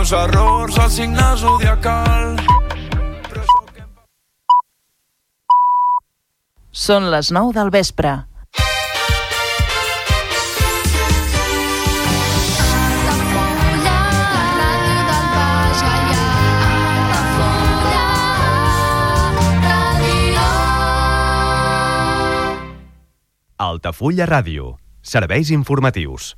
meus errors al signe zodiacal. Són les 9 del vespre. Altafulla Ràdio. Serveis informatius.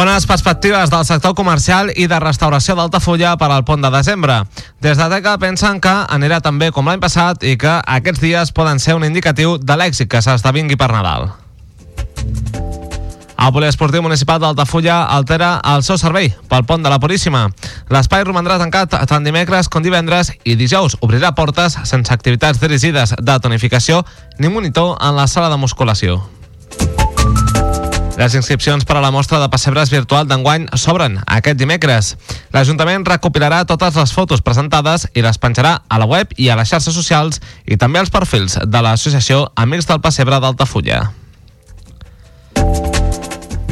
Bones perspectives del sector comercial i de restauració d'Altafulla per al pont de desembre. Des de Teca pensen que anirà tan bé com l'any passat i que aquests dies poden ser un indicatiu de l'èxit que s'esdevingui per Nadal. El poliesportiu municipal d'Altafulla altera el seu servei pel pont de la Puríssima. L'espai romandrà tancat tant dimecres com divendres i dijous obrirà portes sense activitats dirigides de tonificació ni monitor en la sala de musculació. Les inscripcions per a la mostra de pessebres virtual d'enguany s'obren aquest dimecres. L'Ajuntament recopilarà totes les fotos presentades i les penjarà a la web i a les xarxes socials i també als perfils de l'associació Amics del Pessebre d'Altafulla.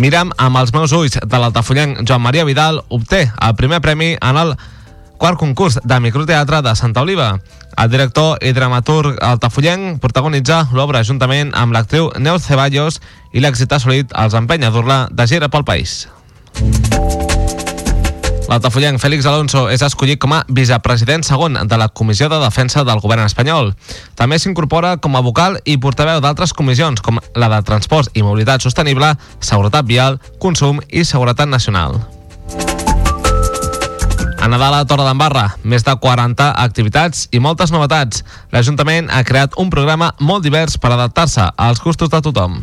Mira'm amb els meus ulls de l'altafullenc Joan Maria Vidal obté el primer premi en el quart concurs de microteatre de Santa Oliva. El director i dramaturg altafollenc protagonitza l'obra juntament amb l'actriu Neus Ceballos i l'èxit assolit els empenya a dur-la de gira pel país. L'altafollenc Félix Alonso és escollit com a vicepresident segon de la Comissió de Defensa del Govern espanyol. També s'incorpora com a vocal i portaveu d'altres comissions, com la de Transports i Mobilitat Sostenible, Seguretat Vial, Consum i Seguretat Nacional. Nadal a Torre d'Embarra, més de 40 activitats i moltes novetats. L'Ajuntament ha creat un programa molt divers per adaptar-se als gustos de tothom.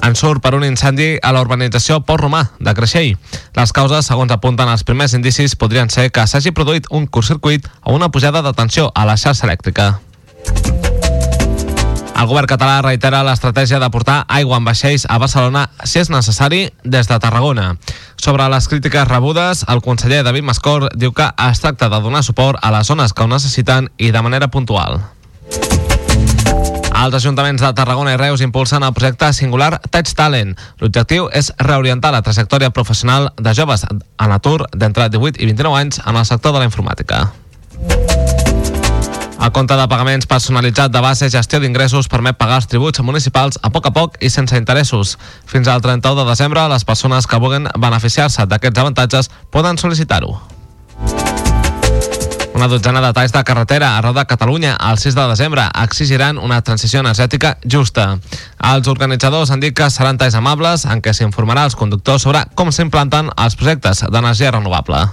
En surt per un incendi a la urbanització Port Romà de Creixell. Les causes, segons apunten els primers indicis, podrien ser que s'hagi produït un curtcircuit o una pujada de tensió a la xarxa elèctrica. El govern català reitera l'estratègia de portar aigua en vaixells a Barcelona si és necessari des de Tarragona. Sobre les crítiques rebudes, el conseller David Mascor diu que es tracta de donar suport a les zones que ho necessiten i de manera puntual. Els ajuntaments de Tarragona i Reus impulsen el projecte singular Touch Talent. L'objectiu és reorientar la trajectòria professional de joves en atur d'entre 18 i 29 anys en el sector de la informàtica. El compte de pagaments personalitzat de base gestió d'ingressos permet pagar els tributs municipals a poc a poc i sense interessos. Fins al 31 de desembre, les persones que vulguin beneficiar-se d'aquests avantatges poden sol·licitar-ho. Una dotzena de talls de carretera arreu de Catalunya el 6 de desembre exigiran una transició energètica justa. Els organitzadors han dit que seran talls amables en què s'informarà als conductors sobre com s'implanten els projectes d'energia renovable.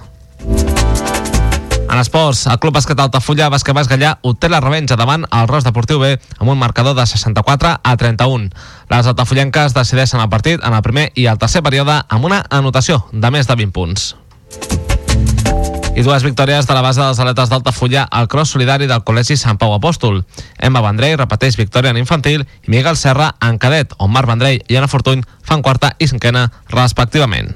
En esports, el Club Basquet Altafulla Basquet Gallà obté la revenja davant el Ros Deportiu B amb un marcador de 64 a 31. Les altafullenques decideixen el partit en el primer i el tercer període amb una anotació de més de 20 punts. I dues victòries de la base dels atletes d'Altafulla al cross solidari del Col·legi Sant Pau Apòstol. Emma Vendrell repeteix victòria en infantil i Miguel Serra en cadet, on Marc Vendrell i Anna Fortuny fan quarta i cinquena respectivament.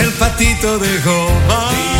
El patito de goma.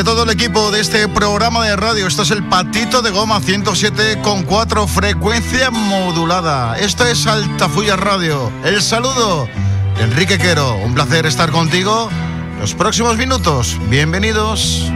De todo el equipo de este programa de radio. Esto es el Patito de Goma 107,4 frecuencia modulada. Esto es Altafulla Radio. El saludo, Enrique Quero. Un placer estar contigo. Los próximos minutos. Bienvenidos.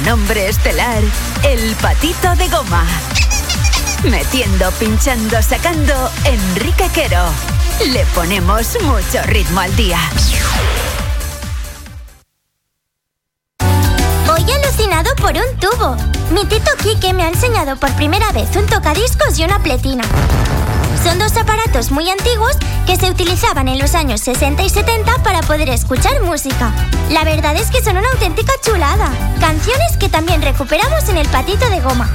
Nombre estelar, el patito de goma. Metiendo, pinchando, sacando, Enrique Quero. Le ponemos mucho ritmo al día. Hoy alucinado por un tubo. Mi tito Kike me ha enseñado por primera vez un tocadiscos y una pletina. Son dos aparatos muy antiguos que se utilizaban en los años 60 y 70 para poder escuchar música. La verdad es que son una auténtica chulada. Canciones que también recuperamos en el patito de goma.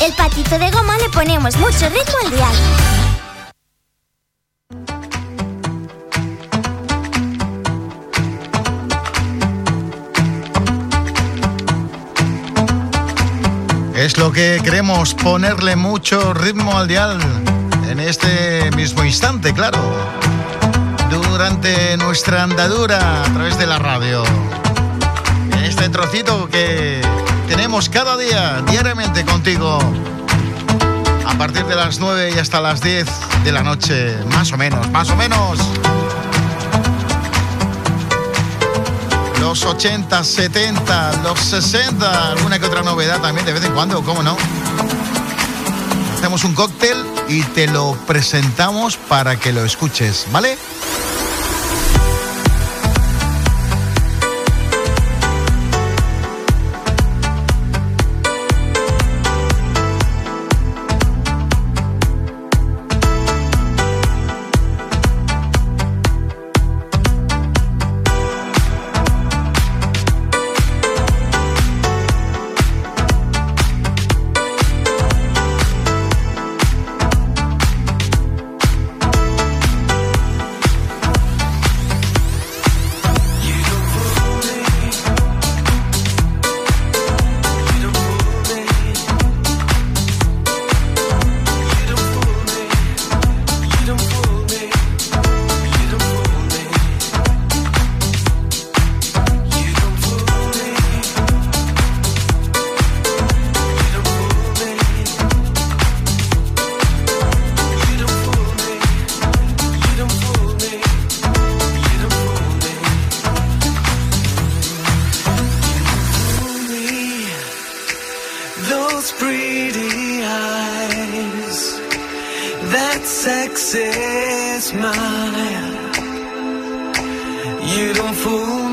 El patito de goma le ponemos mucho ritmo al dial. Es lo que queremos, ponerle mucho ritmo al dial en este mismo instante, claro. Durante nuestra andadura a través de la radio. En este trocito que tenemos cada día, diariamente contigo. A partir de las 9 y hasta las 10 de la noche, más o menos, más o menos. Los 80, 70, los 60, alguna que otra novedad también de vez en cuando, ¿cómo no? Hacemos un cóctel y te lo presentamos para que lo escuches, ¿vale? Sex is mine. You don't fool me.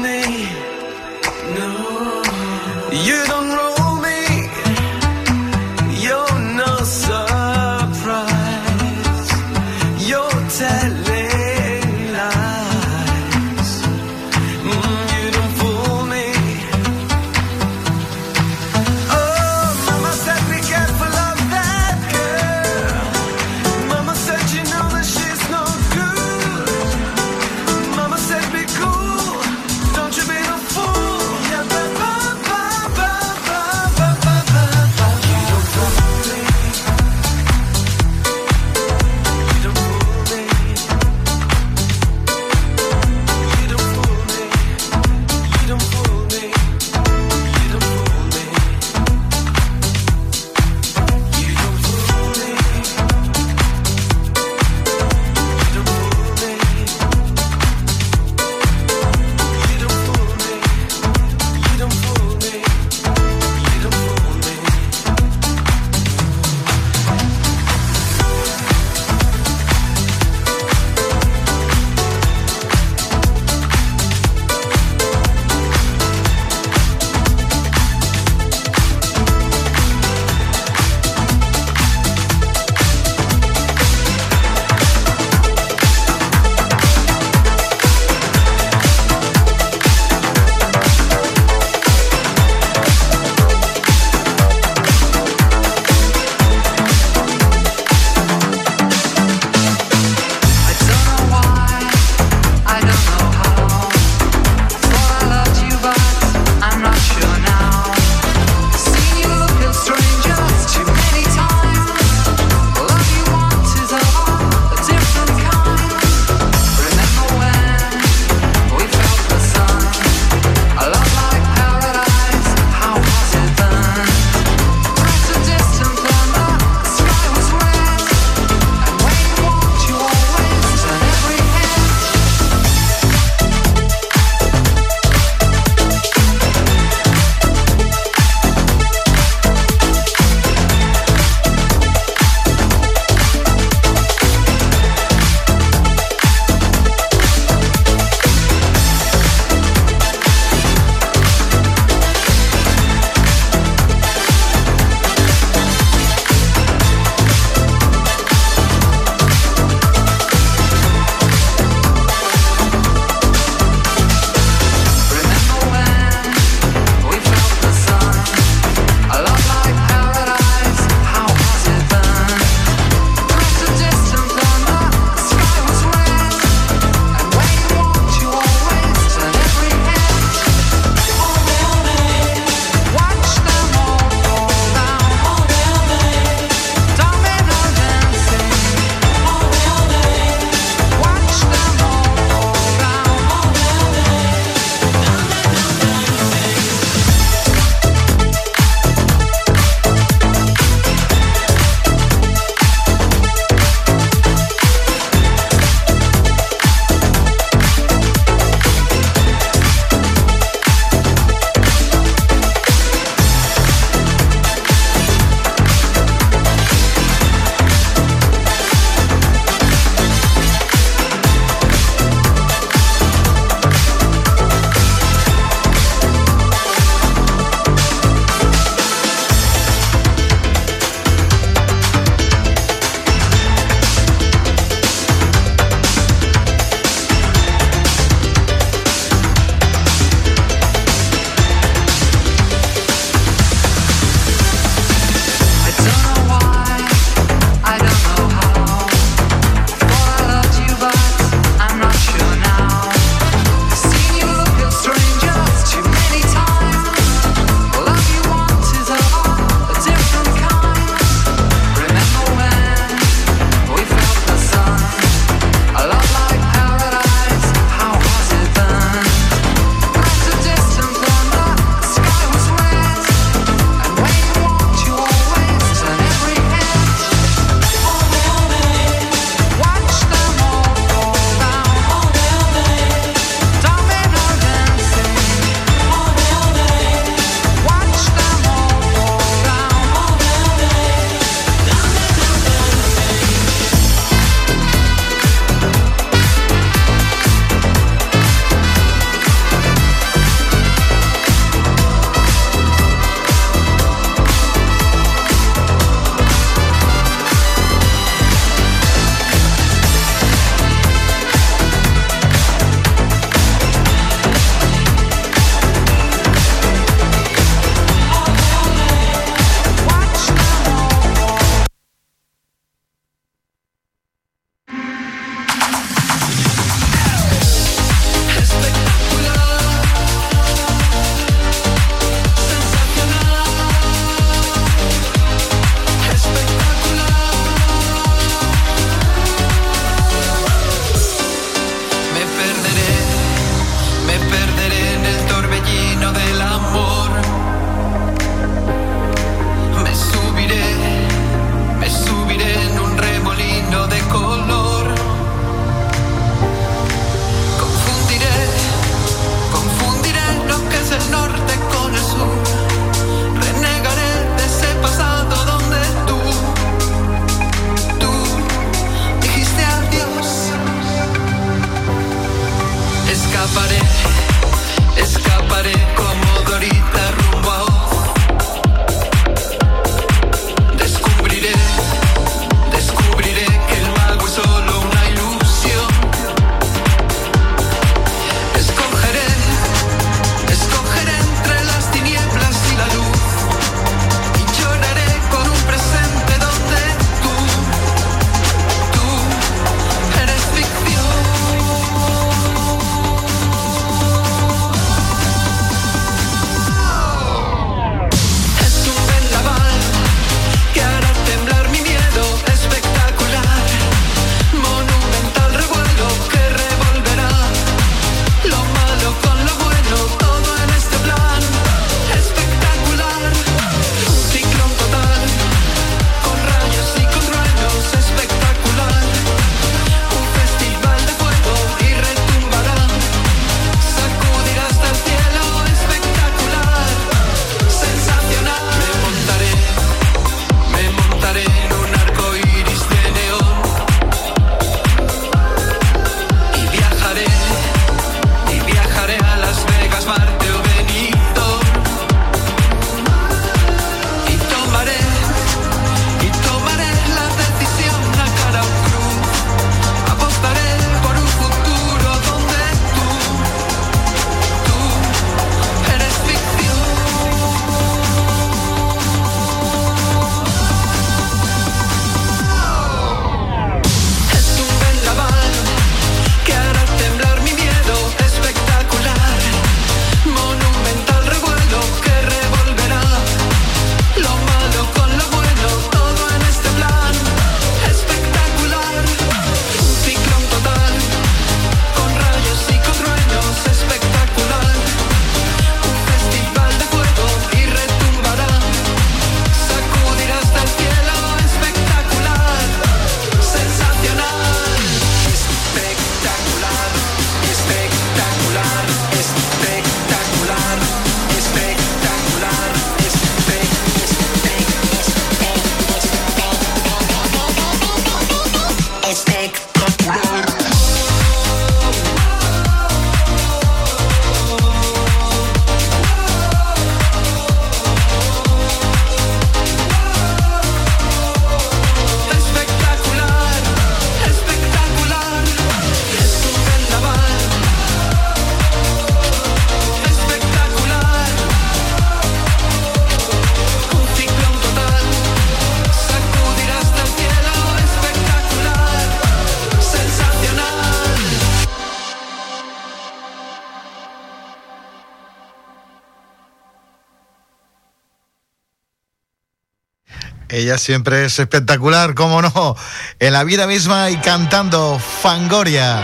Ella siempre es espectacular, cómo no, en la vida misma y cantando Fangoria.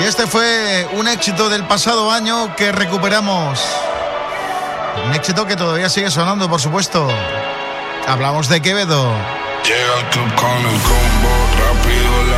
Y este fue un éxito del pasado año que recuperamos. Un éxito que todavía sigue sonando, por supuesto. Hablamos de Quevedo. Llega al club con el combo, rápido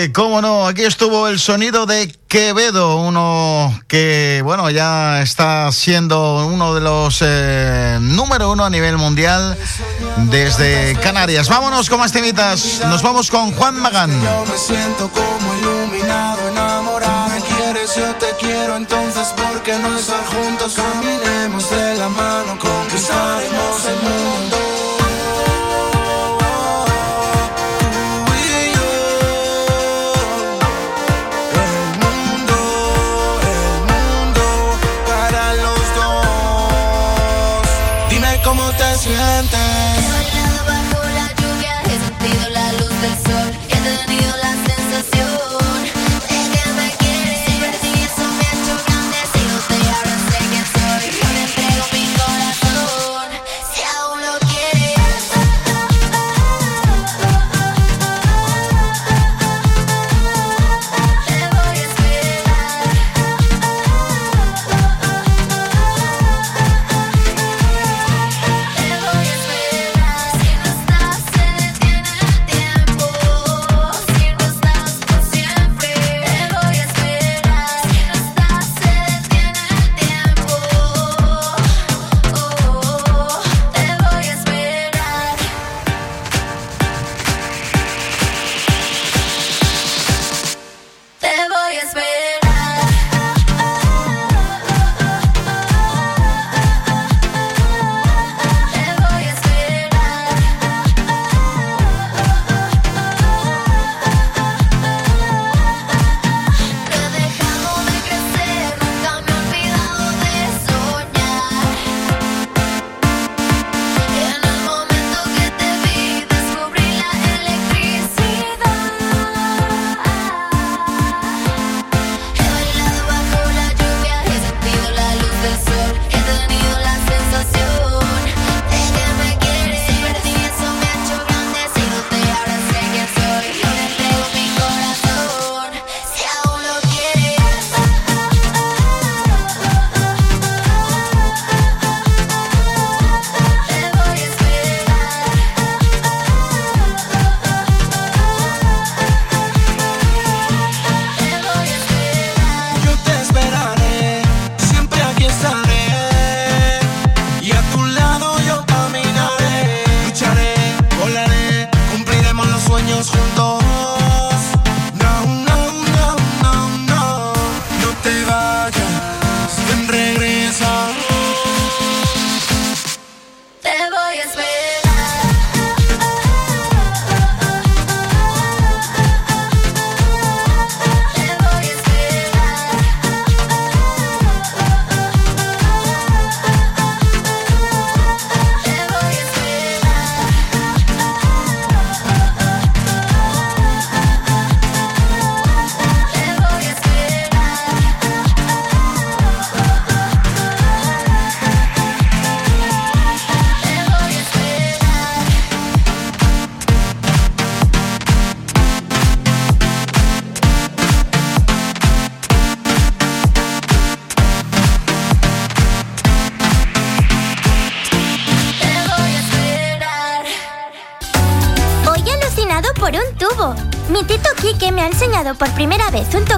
tarde, cómo no, aquí estuvo el sonido de Quevedo, uno que, bueno, ya está siendo uno de los eh, número uno a nivel mundial desde Canarias. Vámonos con más temitas, nos vamos con Juan Magán. Yo me siento como iluminado, enamorado. Me quieres, yo te quiero, entonces, ¿por qué no estar juntos? Caminemos de la mano, conquistaremos.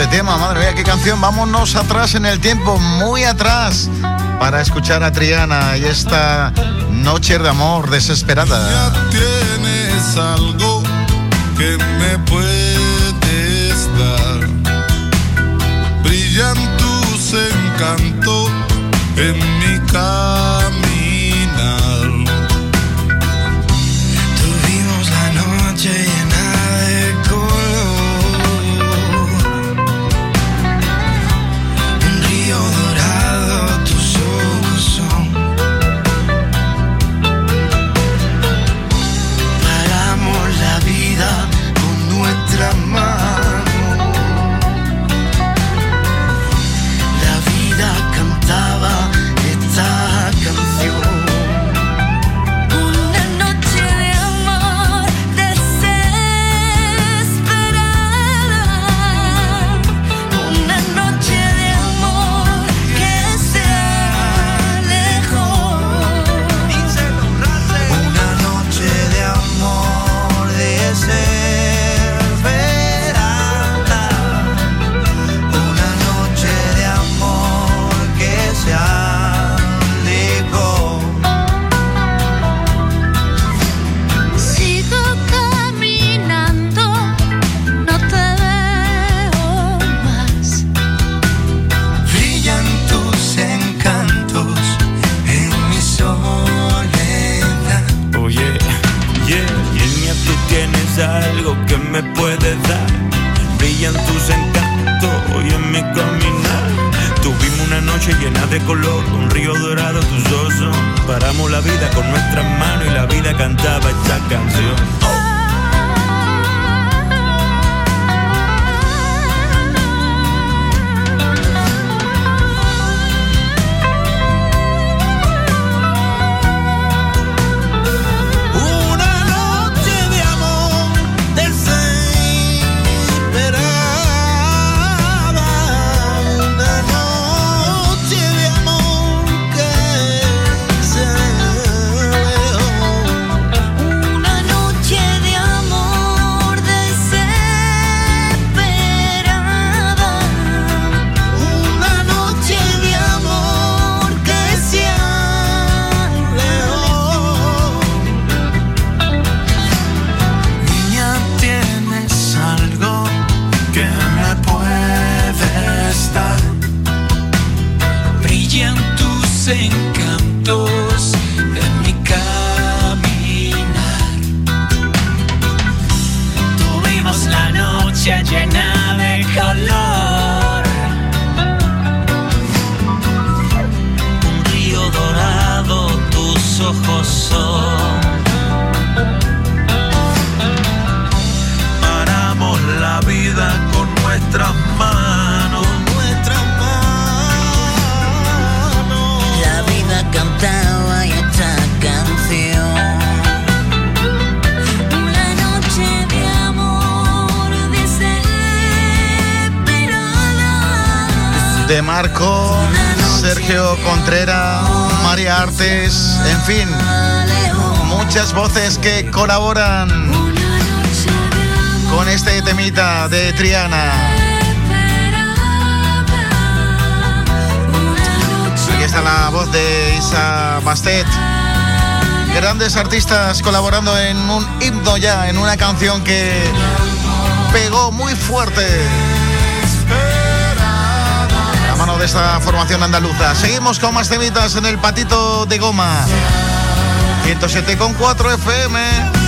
de tema, madre mía, qué canción. Vámonos atrás en el tiempo, muy atrás, para escuchar a Triana y esta noche de amor desesperada. Ya tienes algo que me puedes dar. Brillan tus encantos en mi camino. 感觉。colaboran con este temita de Triana. Aquí está la voz de Isa Bastet. Grandes artistas colaborando en un himno ya, en una canción que pegó muy fuerte. La mano de esta formación andaluza. Seguimos con más temitas en el patito de goma. 107,4 FM.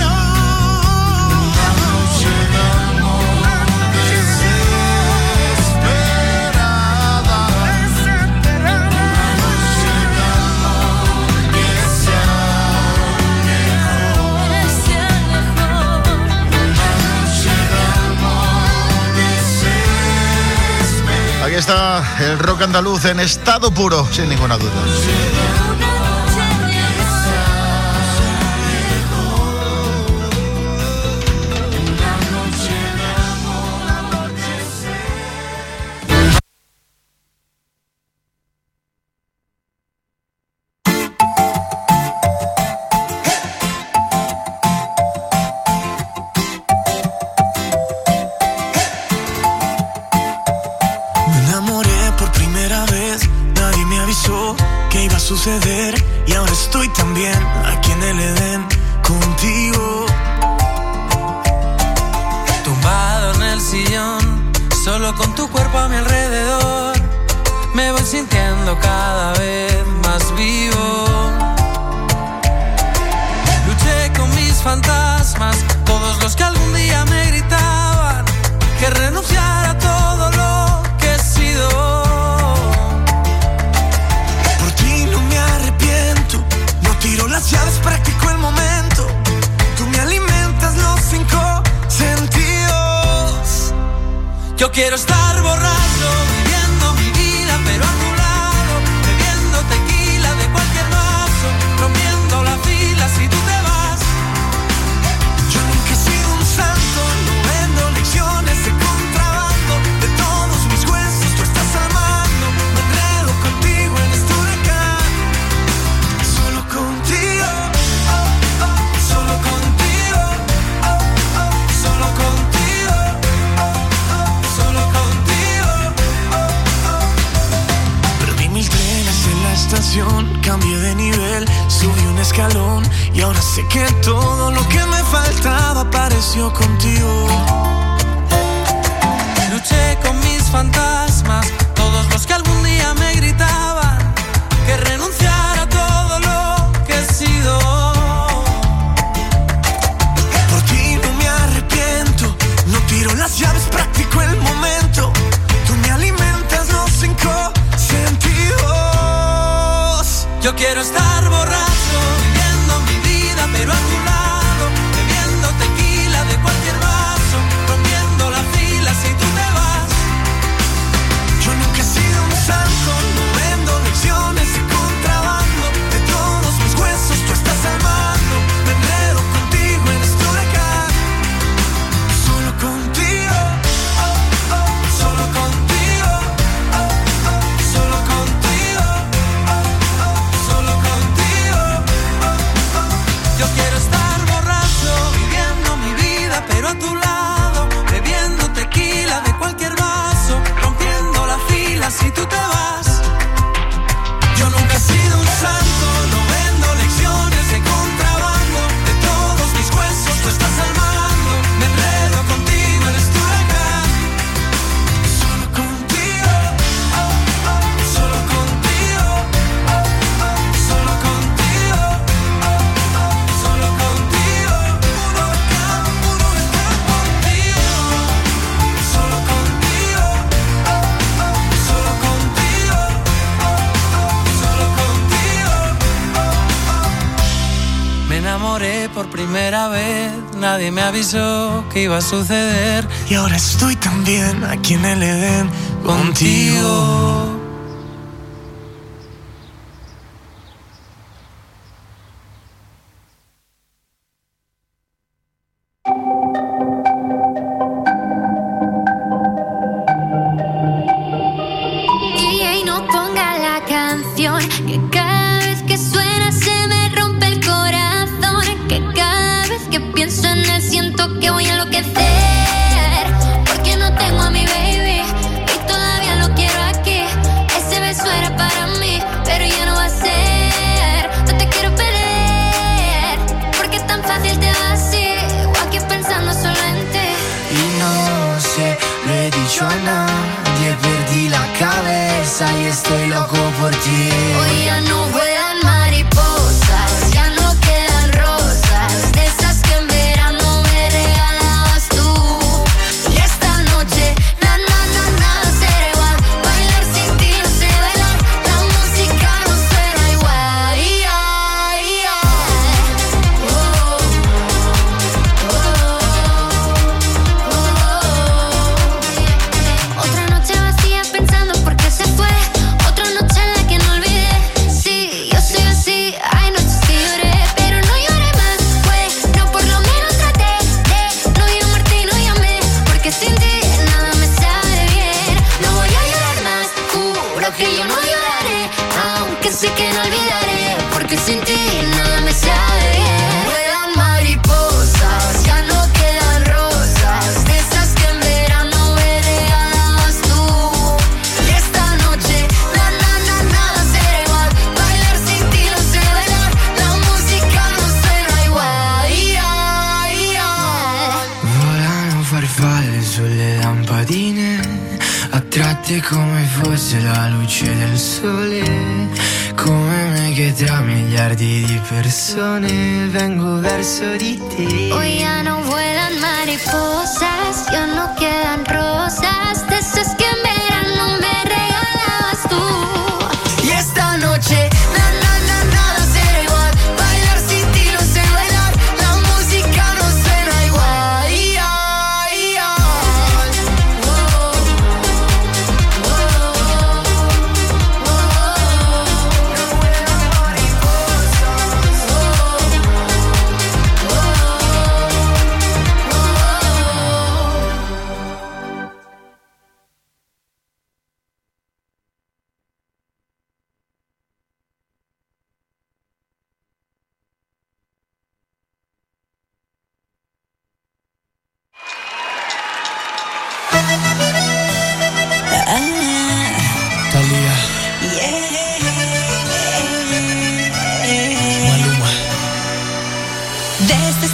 está el rock andaluz en estado puro, sin ninguna duda. Yo quiero estar borracho. y ahora sé que todo lo que me faltaba apareció contigo. Luché con mis fantasmas, todos los que algún día me gritaban que renunciar a todo lo que he sido. Por ti no me arrepiento, no tiro las llaves, practico el momento. Tú me alimentas los cinco sentidos. Yo quiero estar me avisó que iba a suceder. Y ahora estoy también aquí en el Edén contigo.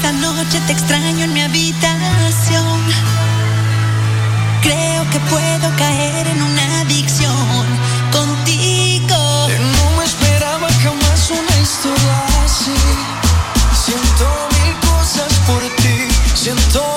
Esta noche te extraño en mi habitación. Creo que puedo caer en una adicción contigo. Eh, no me esperaba jamás una historia así. Siento mil cosas por ti. Siento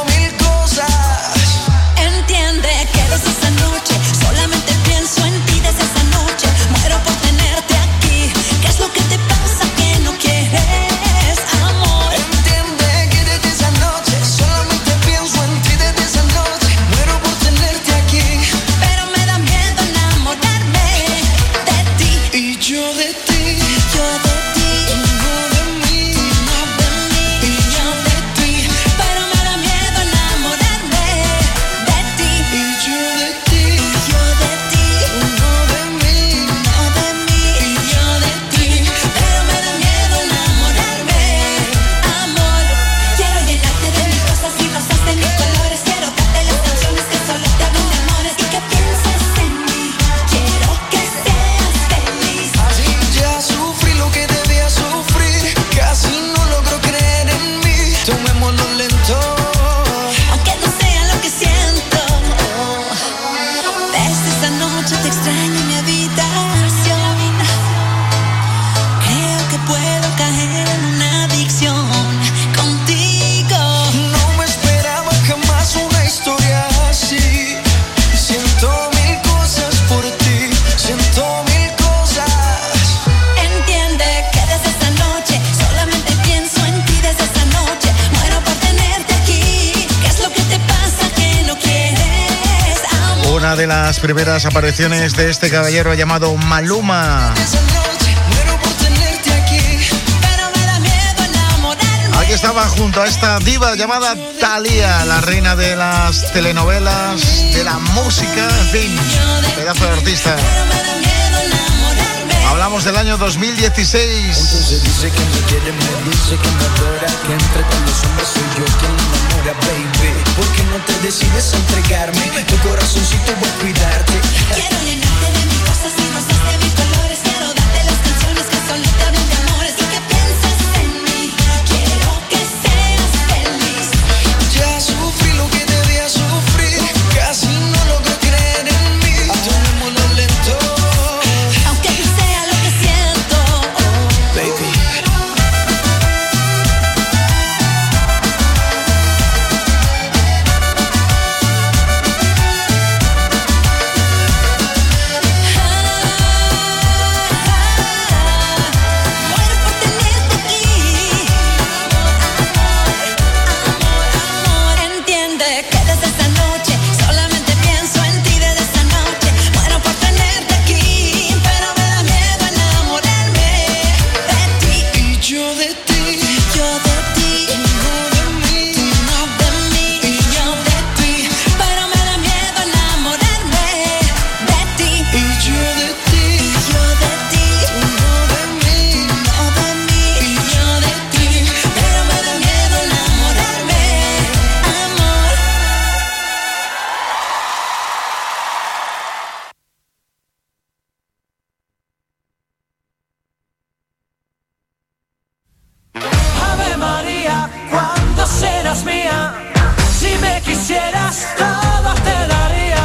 las primeras apariciones de este caballero llamado Maluma. Aquí estaba junto a esta diva llamada Thalía, la reina de las telenovelas, de la música, en fin, pedazo de artista. Hablamos del año 2016 baby. ¿Por qué no te decides a entregarme? Tu corazoncito voy a cuidarte. Quiero llenarte de mis cosas y no de mi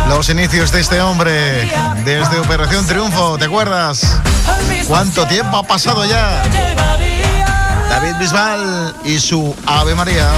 Los inicios de este hombre desde Operación Triunfo, ¿te acuerdas? ¿Cuánto tiempo ha pasado ya? David Bisbal y su Ave María.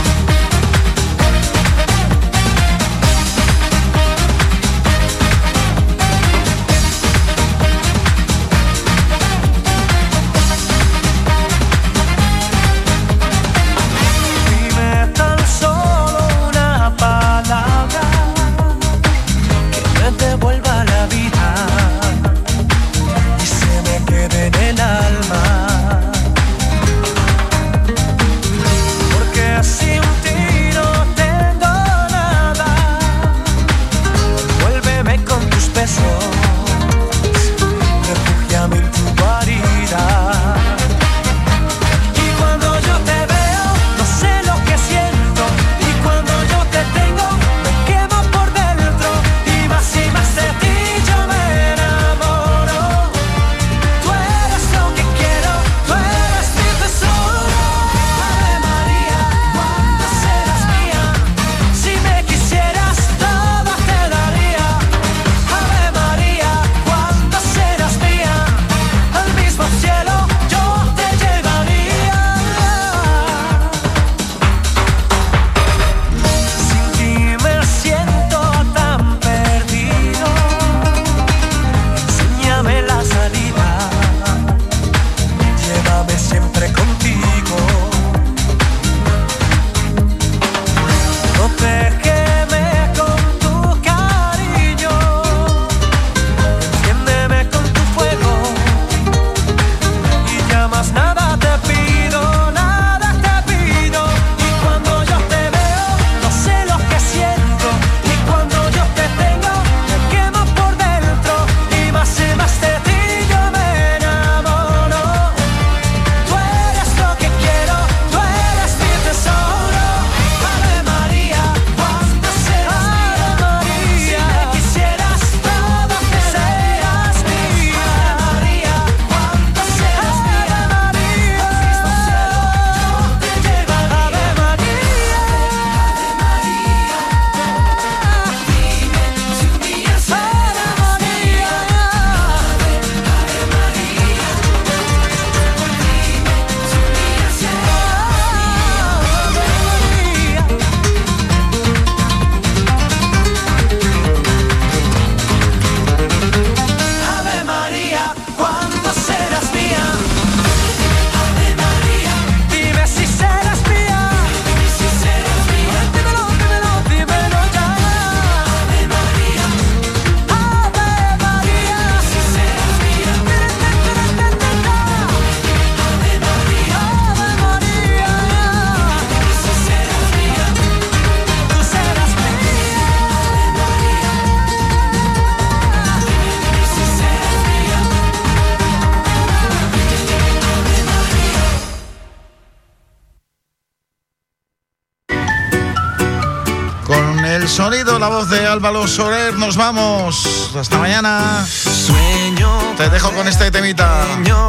de Álvaro Soler. Nos vamos. Hasta mañana. Sueño. Te dejo con este temita.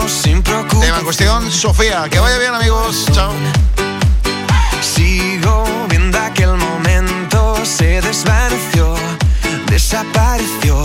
Sin Tema en cuestión, Sofía. Que vaya bien, amigos. Chao. Sigo viendo aquel momento. Se desvaneció, desapareció.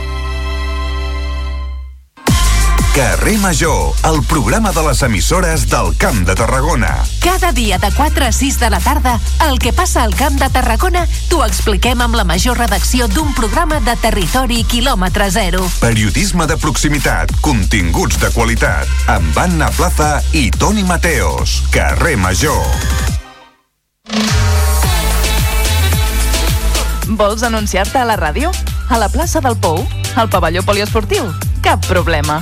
Carrer Major, el programa de les emissores del Camp de Tarragona. Cada dia de 4 a 6 de la tarda, el que passa al Camp de Tarragona t'ho expliquem amb la major redacció d'un programa de territori quilòmetre zero. Periodisme de proximitat, continguts de qualitat, amb Anna Plaza i Toni Mateos. Carrer Major. Vols anunciar-te a la ràdio? A la plaça del Pou? Al pavelló poliesportiu? Cap problema.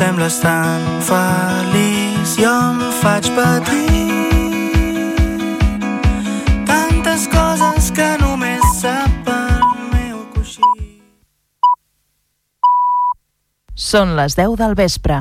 Sembles tan feliç jo em faig patir tantes coses que només sap el meu coixí Són les 10 del vespre.